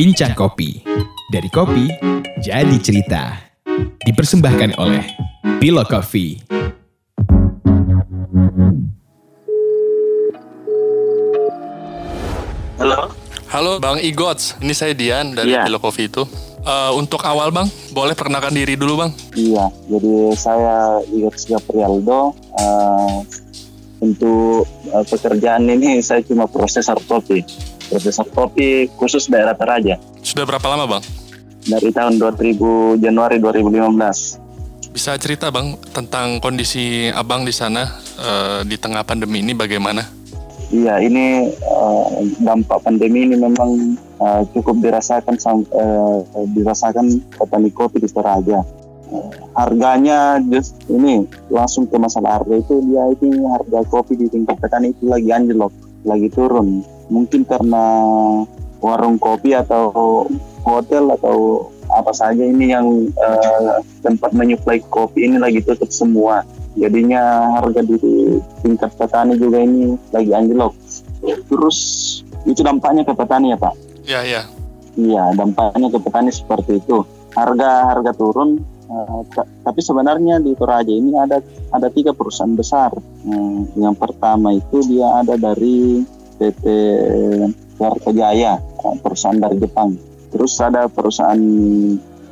Bincang Kopi. Dari kopi, jadi cerita. Dipersembahkan oleh Bilo Coffee. Halo. Halo Bang Igots, ini saya Dian dari Iya. Hello Coffee itu. Eh, untuk awal Bang, boleh perkenalkan diri dulu Bang. Iya, jadi saya Igor Prialdo. eh, untuk eh, pekerjaan ini saya cuma prosesor kopi. Prosesor kopi khusus daerah Toraja Sudah berapa lama Bang? dari tahun 2000 Januari 2015. Bisa cerita Bang tentang kondisi Abang di sana eh, di tengah pandemi ini bagaimana? Iya, ini eh, dampak pandemi ini memang eh, cukup dirasakan eh, dirasakan petani kopi di Toraja. Eh, harganya just ini langsung ke masalah harga itu dia ini harga kopi di tingkat petani itu lagi anjlok, lagi turun. Mungkin karena warung kopi atau hotel atau apa saja ini yang eh, tempat menyuplai kopi ini lagi tutup semua jadinya harga di tingkat petani juga ini lagi anjlok. Terus itu dampaknya ke petani ya Pak? Ya ya. Iya, dampaknya ke petani seperti itu. Harga harga turun, ta- tapi sebenarnya di Toraja ini ada ada tiga perusahaan besar. Hmm, yang pertama itu dia ada dari PT Warta Jaya, eh, perusahaan dari Jepang. Terus ada perusahaan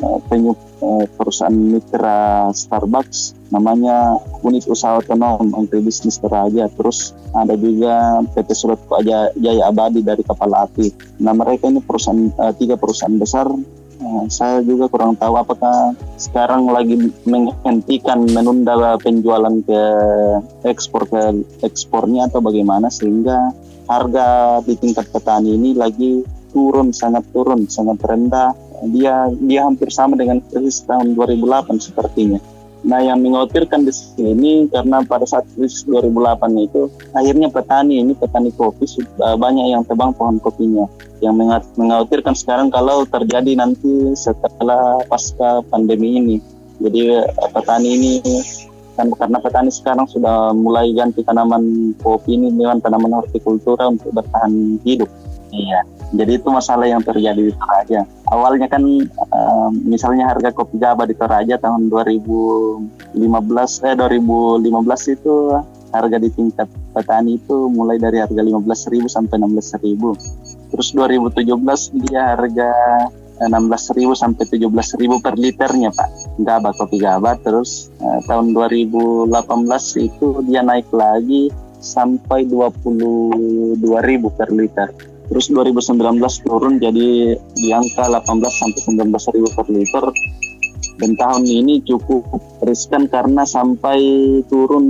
eh, penyu eh, perusahaan mitra Starbucks namanya unit usaha otonom agribisnis Toraja. Terus ada juga PT Surat Jaya, Jaya Abadi dari kapal api. Nah mereka ini perusahaan tiga perusahaan besar. Saya juga kurang tahu apakah sekarang lagi menghentikan menunda penjualan ke ekspor ke ekspornya atau bagaimana sehingga harga di tingkat petani ini lagi turun sangat turun sangat rendah dia dia hampir sama dengan krisis tahun 2008 sepertinya. Nah yang mengkhawatirkan di sini karena pada saat krisis 2008 itu akhirnya petani ini petani kopi sudah banyak yang tebang pohon kopinya. Yang mengkhawatirkan sekarang kalau terjadi nanti setelah pasca pandemi ini. Jadi eh, petani ini kan karena petani sekarang sudah mulai ganti tanaman kopi ini dengan tanaman hortikultura untuk bertahan hidup. Iya. Jadi itu masalah yang terjadi di Toraja. Awalnya kan eh, misalnya harga kopi Java di Toraja tahun 2015 eh 2015 itu harga di tingkat petani itu mulai dari harga 15.000 sampai 16.000. Terus 2017 dia harga 16.000 sampai 17.000 per liternya Pak. Gaba kopi Gaba terus eh, tahun 2018 itu dia naik lagi sampai 22.000 per liter. Terus 2019 turun jadi di angka 18 sampai 19 ribu per liter. Dan tahun ini cukup riskan karena sampai turun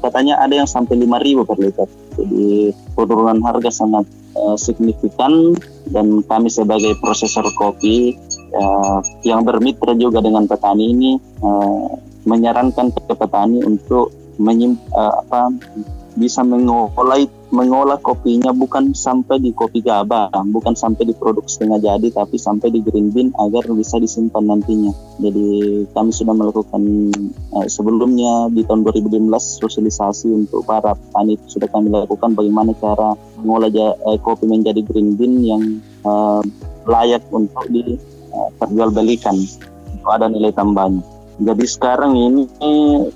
katanya ada yang sampai 5 ribu per liter. Jadi penurunan harga sangat eh, signifikan dan kami sebagai prosesor kopi eh, yang bermitra juga dengan petani ini eh, menyarankan ke petani untuk menyim, eh, apa bisa mengolah mengolah kopinya bukan sampai di kopi gaba, bukan sampai di produk setengah jadi, tapi sampai di green bean agar bisa disimpan nantinya. Jadi kami sudah melakukan eh, sebelumnya di tahun 2015 sosialisasi untuk para petani sudah kami lakukan bagaimana cara mengolah eh, kopi menjadi green bean yang eh, layak untuk diperjualbelikan untuk ada nilai tambahnya. Jadi sekarang ini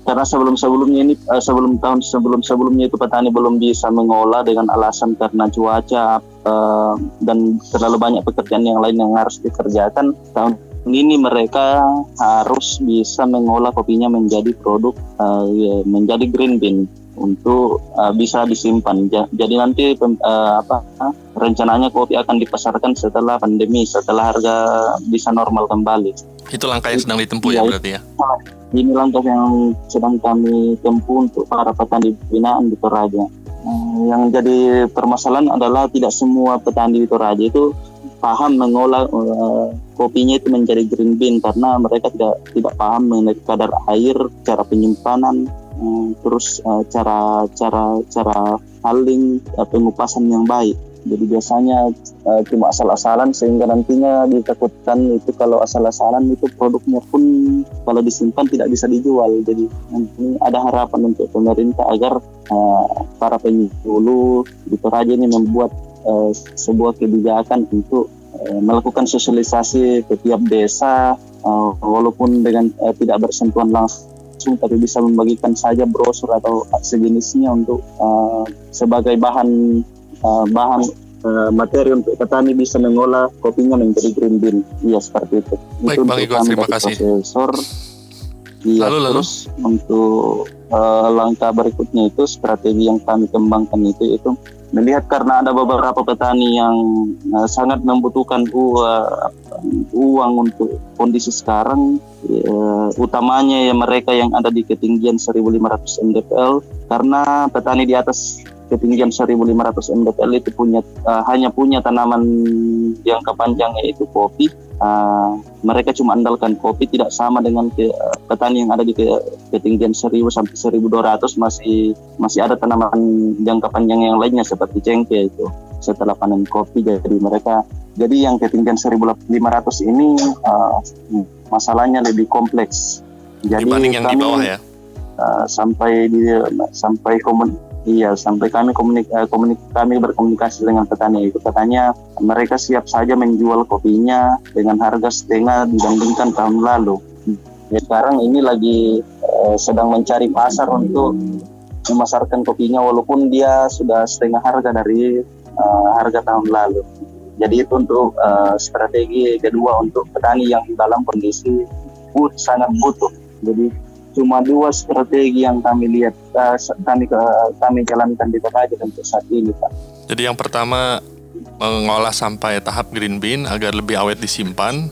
karena sebelum sebelumnya ini eh, sebelum tahun sebelum sebelumnya itu petani belum bisa mengolah dengan alasan karena cuaca eh, dan terlalu banyak pekerjaan yang lain yang harus dikerjakan. Tahun ini mereka harus bisa mengolah kopinya menjadi produk eh, ya, menjadi green bean untuk eh, bisa disimpan. Ja- Jadi nanti eh, apa rencananya kopi akan dipasarkan setelah pandemi, setelah harga bisa normal kembali. Itu langkah yang sedang ditempuh ya Iya, berarti ya. Ini langkah yang sedang kami tempuh untuk para petani binaan di Toraja. Eh, Yang jadi permasalahan adalah tidak semua petani di Toraja itu paham mengolah eh, kopinya itu menjadi green bean karena mereka tidak tidak paham mengenai kadar air, cara penyimpanan, eh, terus eh, cara cara cara haling, eh, pengupasan yang baik. Jadi biasanya eh, cuma asal-asalan sehingga nantinya ditakutkan itu kalau asal-asalan itu produknya pun kalau disimpan tidak bisa dijual. Jadi nanti ada harapan untuk pemerintah agar eh, para penyuluh di Toraja ini membuat eh, sebuah kebijakan untuk uh, melakukan sosialisasi ke tiap desa uh, walaupun dengan uh, tidak bersentuhan langsung tapi bisa membagikan saja brosur atau sejenisnya untuk uh, sebagai bahan uh, bahan uh, materi untuk petani bisa mengolah kopinya menjadi green bean. Iya seperti itu. Baik, itu Bang Igo, terima kasih. Profesor. Iya, lalu, lalu? terus untuk uh, langkah berikutnya itu strategi yang kami kembangkan itu itu melihat karena ada beberapa petani yang uh, sangat membutuhkan uang, uang untuk kondisi sekarang uh, utamanya ya mereka yang ada di ketinggian 1500 mdpl karena petani di atas ketinggian 1500 mdpl itu punya uh, hanya punya tanaman jangka panjang yaitu kopi. Uh, mereka cuma andalkan kopi tidak sama dengan ke, uh, petani yang ada di ke, ketinggian 1000 sampai 1200 masih masih ada tanaman jangka panjang yang lainnya seperti cengkeh itu setelah panen kopi jadi mereka. Jadi yang ketinggian 1500 ini uh, masalahnya lebih kompleks. Jadi dibanding yang kami, di bawah ya? uh, sampai di sampai komun Iya, sampai kami komunik, eh, komunik kami berkomunikasi dengan petani itu katanya mereka siap saja menjual kopinya dengan harga setengah dibandingkan tahun lalu. Ya, sekarang ini lagi eh, sedang mencari pasar untuk memasarkan kopinya walaupun dia sudah setengah harga dari eh, harga tahun lalu. Jadi itu untuk eh, strategi kedua untuk petani yang dalam kondisi but, sangat butuh. Jadi cuma dua strategi yang kami lihat uh, kami uh, kami jalankan di Toraja untuk saat ini Pak. Jadi yang pertama mengolah sampai tahap green bean agar lebih awet disimpan.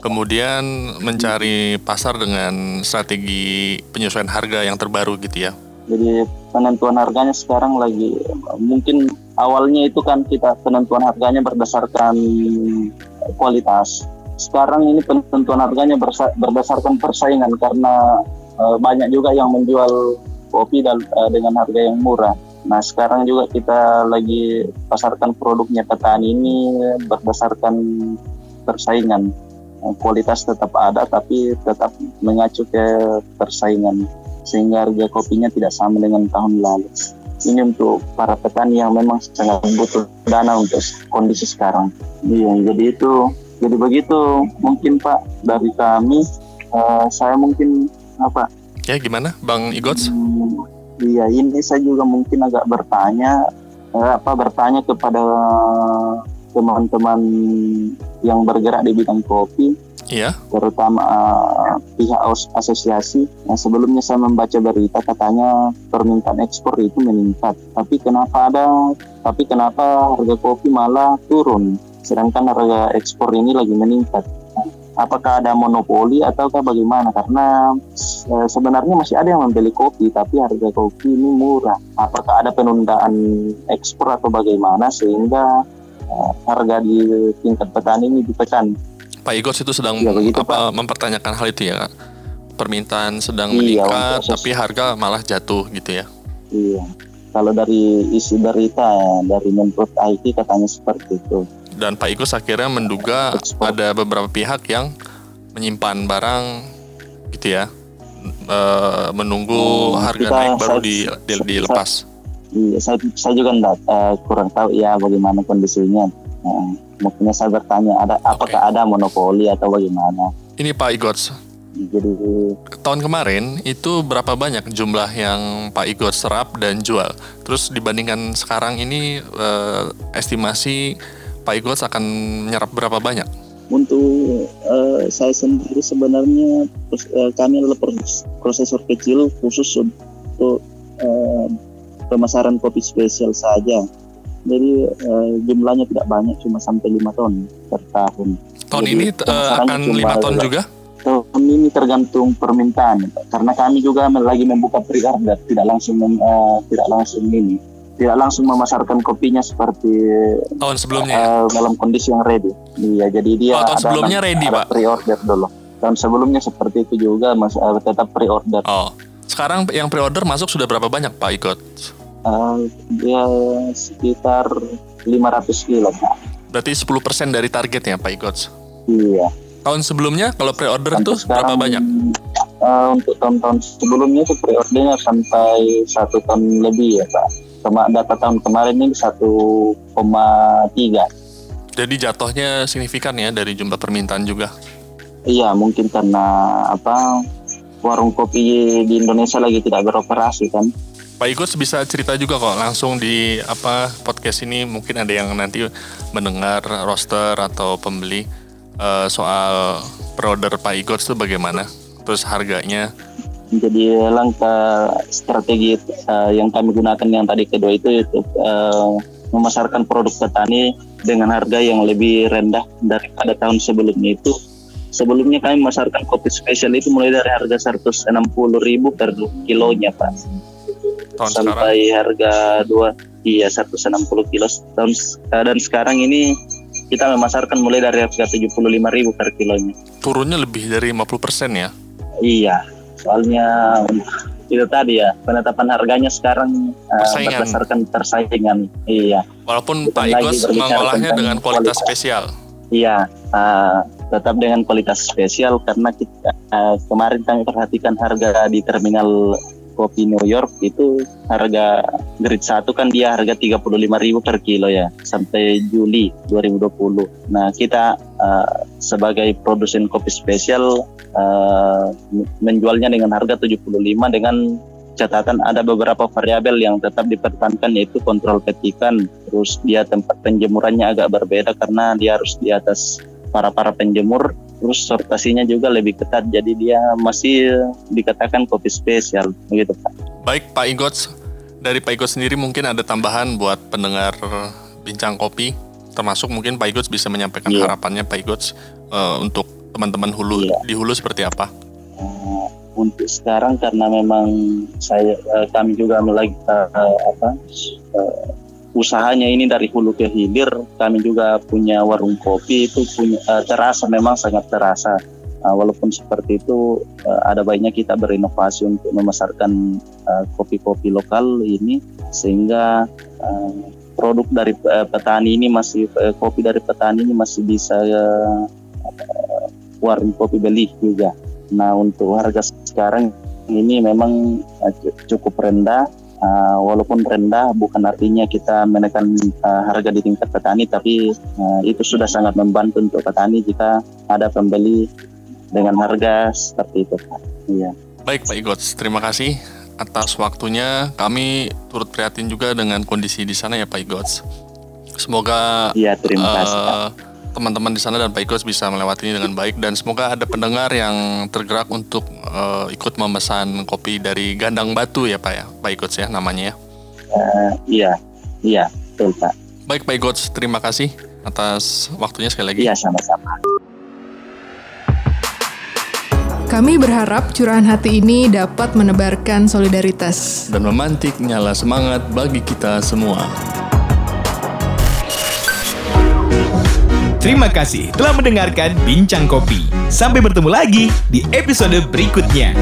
Kemudian mencari pasar dengan strategi penyesuaian harga yang terbaru gitu ya. Jadi penentuan harganya sekarang lagi mungkin awalnya itu kan kita penentuan harganya berdasarkan kualitas. Sekarang ini penentuan harganya berdasarkan persaingan karena uh, banyak juga yang menjual kopi dan uh, dengan harga yang murah. Nah sekarang juga kita lagi pasarkan produknya petani ini berdasarkan persaingan. Kualitas tetap ada tapi tetap mengacu ke persaingan sehingga harga kopinya tidak sama dengan tahun lalu. Ini untuk para petani yang memang sangat butuh dana untuk kondisi sekarang. Iya, jadi itu, jadi begitu mungkin Pak dari kami. Uh, saya mungkin apa? Ya gimana, Bang Igots? Hmm, iya, ini saya juga mungkin agak bertanya, eh, apa bertanya kepada teman-teman yang bergerak di bidang kopi, Iya. terutama uh, pihak asosiasi. Yang sebelumnya saya membaca berita katanya permintaan ekspor itu meningkat, tapi kenapa ada? Tapi kenapa harga kopi malah turun? Sedangkan harga ekspor ini lagi meningkat apakah ada monopoli ataukah bagaimana? Karena e, sebenarnya masih ada yang membeli kopi tapi harga kopi ini murah. Apakah ada penundaan ekspor atau bagaimana sehingga e, harga di tingkat petani ini ditekan? Pak Igor itu sedang ya, begitu, apa, Pak. mempertanyakan hal itu ya permintaan sedang iya, meningkat tapi harga malah jatuh gitu ya. Iya. Kalau dari isi berita dari Menurut IT katanya seperti itu dan Pak Igus akhirnya menduga ada beberapa pihak yang menyimpan barang gitu ya e, menunggu hmm, harga naik baru saya, di, di, dilepas. Iya, saya, saya juga enggak, uh, kurang tahu ya bagaimana kondisinya. Uh, makanya saya bertanya, ada okay. apakah ada monopoli atau bagaimana? Ini Pak Igots. Jadi tahun kemarin itu berapa banyak jumlah yang Pak Igots serap dan jual? Terus dibandingkan sekarang ini uh, estimasi Pak Igos akan menyerap berapa banyak? Untuk uh, saya sendiri sebenarnya uh, kami adalah prosesor kecil khusus untuk uh, pemasaran kopi spesial saja. Jadi uh, jumlahnya tidak banyak, cuma sampai lima ton per tahun. Tahun Jadi, ini uh, akan lima ton juga? Tahun ini tergantung permintaan, karena kami juga lagi membuka pre-order, tidak langsung uh, tidak langsung ini tidak langsung memasarkan kopinya seperti tahun sebelumnya uh, ya? dalam kondisi yang ready. Iya, jadi dia oh, tahun ada, sebelumnya ready, ada Pak. Pre-order dulu. Tahun sebelumnya seperti itu juga mas uh, tetap pre-order. Oh. Sekarang yang pre-order masuk sudah berapa banyak Pak ikut? Uh, dia sekitar 500 kilo Pak. Berarti 10% dari targetnya Pak Ikut? Iya. Tahun sebelumnya kalau pre-order itu berapa banyak? Uh, untuk tahun-tahun sebelumnya itu pre-ordernya sampai satu ton lebih ya Pak. Kema data tahun kemarin ini 1,3. Jadi jatuhnya signifikan ya dari jumlah permintaan juga. Iya, mungkin karena apa warung kopi di Indonesia lagi tidak beroperasi kan. Pak Igus bisa cerita juga kok langsung di apa podcast ini mungkin ada yang nanti mendengar roster atau pembeli uh, soal order Pak Igus itu bagaimana? Terus harganya? Jadi langkah strategi uh, yang kami gunakan yang tadi kedua itu itu uh, memasarkan produk petani dengan harga yang lebih rendah daripada tahun sebelumnya itu. Sebelumnya kami memasarkan kopi spesial itu mulai dari harga 160 ribu per kilonya pak. Tahun sampai sekarang? harga dua iya 160 kilo. Tahun dan sekarang ini kita memasarkan mulai dari harga 75 ribu per kilonya. Turunnya lebih dari 50 persen ya iya soalnya itu tadi ya penetapan harganya sekarang uh, berdasarkan persaingan iya. Walaupun Bukan Pak Igos mengolahnya dengan kualitas, kualitas. spesial. Iya uh, tetap dengan kualitas spesial karena kita uh, kemarin kami perhatikan harga di terminal kopi New York itu harga grade 1 kan dia harga 35.000 per kilo ya sampai Juli 2020. Nah, kita uh, sebagai produsen kopi spesial uh, menjualnya dengan harga 75 dengan catatan ada beberapa variabel yang tetap dipertahankan yaitu kontrol petikan terus dia tempat penjemurannya agak berbeda karena dia harus di atas para para penjemur terus sortasinya juga lebih ketat jadi dia masih dikatakan kopi spesial begitu Pak. Baik Pak Igots, dari Pak Igots sendiri mungkin ada tambahan buat pendengar bincang kopi termasuk mungkin Pak Igots bisa menyampaikan yeah. harapannya Pak Igots uh, untuk teman-teman hulu yeah. di hulu seperti apa? Uh, untuk sekarang karena memang saya uh, kami juga lagi uh, apa uh, usahanya ini dari hulu ke hilir. Kami juga punya warung kopi itu punya uh, terasa memang sangat terasa. Uh, walaupun seperti itu uh, ada baiknya kita berinovasi untuk memasarkan kopi-kopi uh, lokal ini sehingga uh, produk dari uh, petani ini masih uh, kopi dari petani ini masih bisa warung kopi beli juga. Nah untuk harga sekarang ini memang uh, cukup rendah uh, walaupun rendah bukan artinya kita menekan uh, harga di tingkat petani tapi uh, itu sudah sangat membantu untuk petani jika ada pembeli dengan harga seperti itu Pak. Iya. Baik Pak Igots, terima kasih atas waktunya. Kami turut prihatin juga dengan kondisi di sana ya Pak Igots. Semoga Iya, terima kasih. Uh, teman-teman di sana dan Pak Ikos bisa melewati ini dengan baik dan semoga ada pendengar yang tergerak untuk uh, ikut memesan kopi dari Gandang Batu ya Pak ya Pak Ikos ya namanya ya. Uh, iya iya betul Pak. Baik Pak Ikos terima kasih atas waktunya sekali lagi. Iya sama-sama. Kami berharap curahan hati ini dapat menebarkan solidaritas dan memantik nyala semangat bagi kita semua. Terima kasih telah mendengarkan Bincang Kopi. Sampai bertemu lagi di episode berikutnya.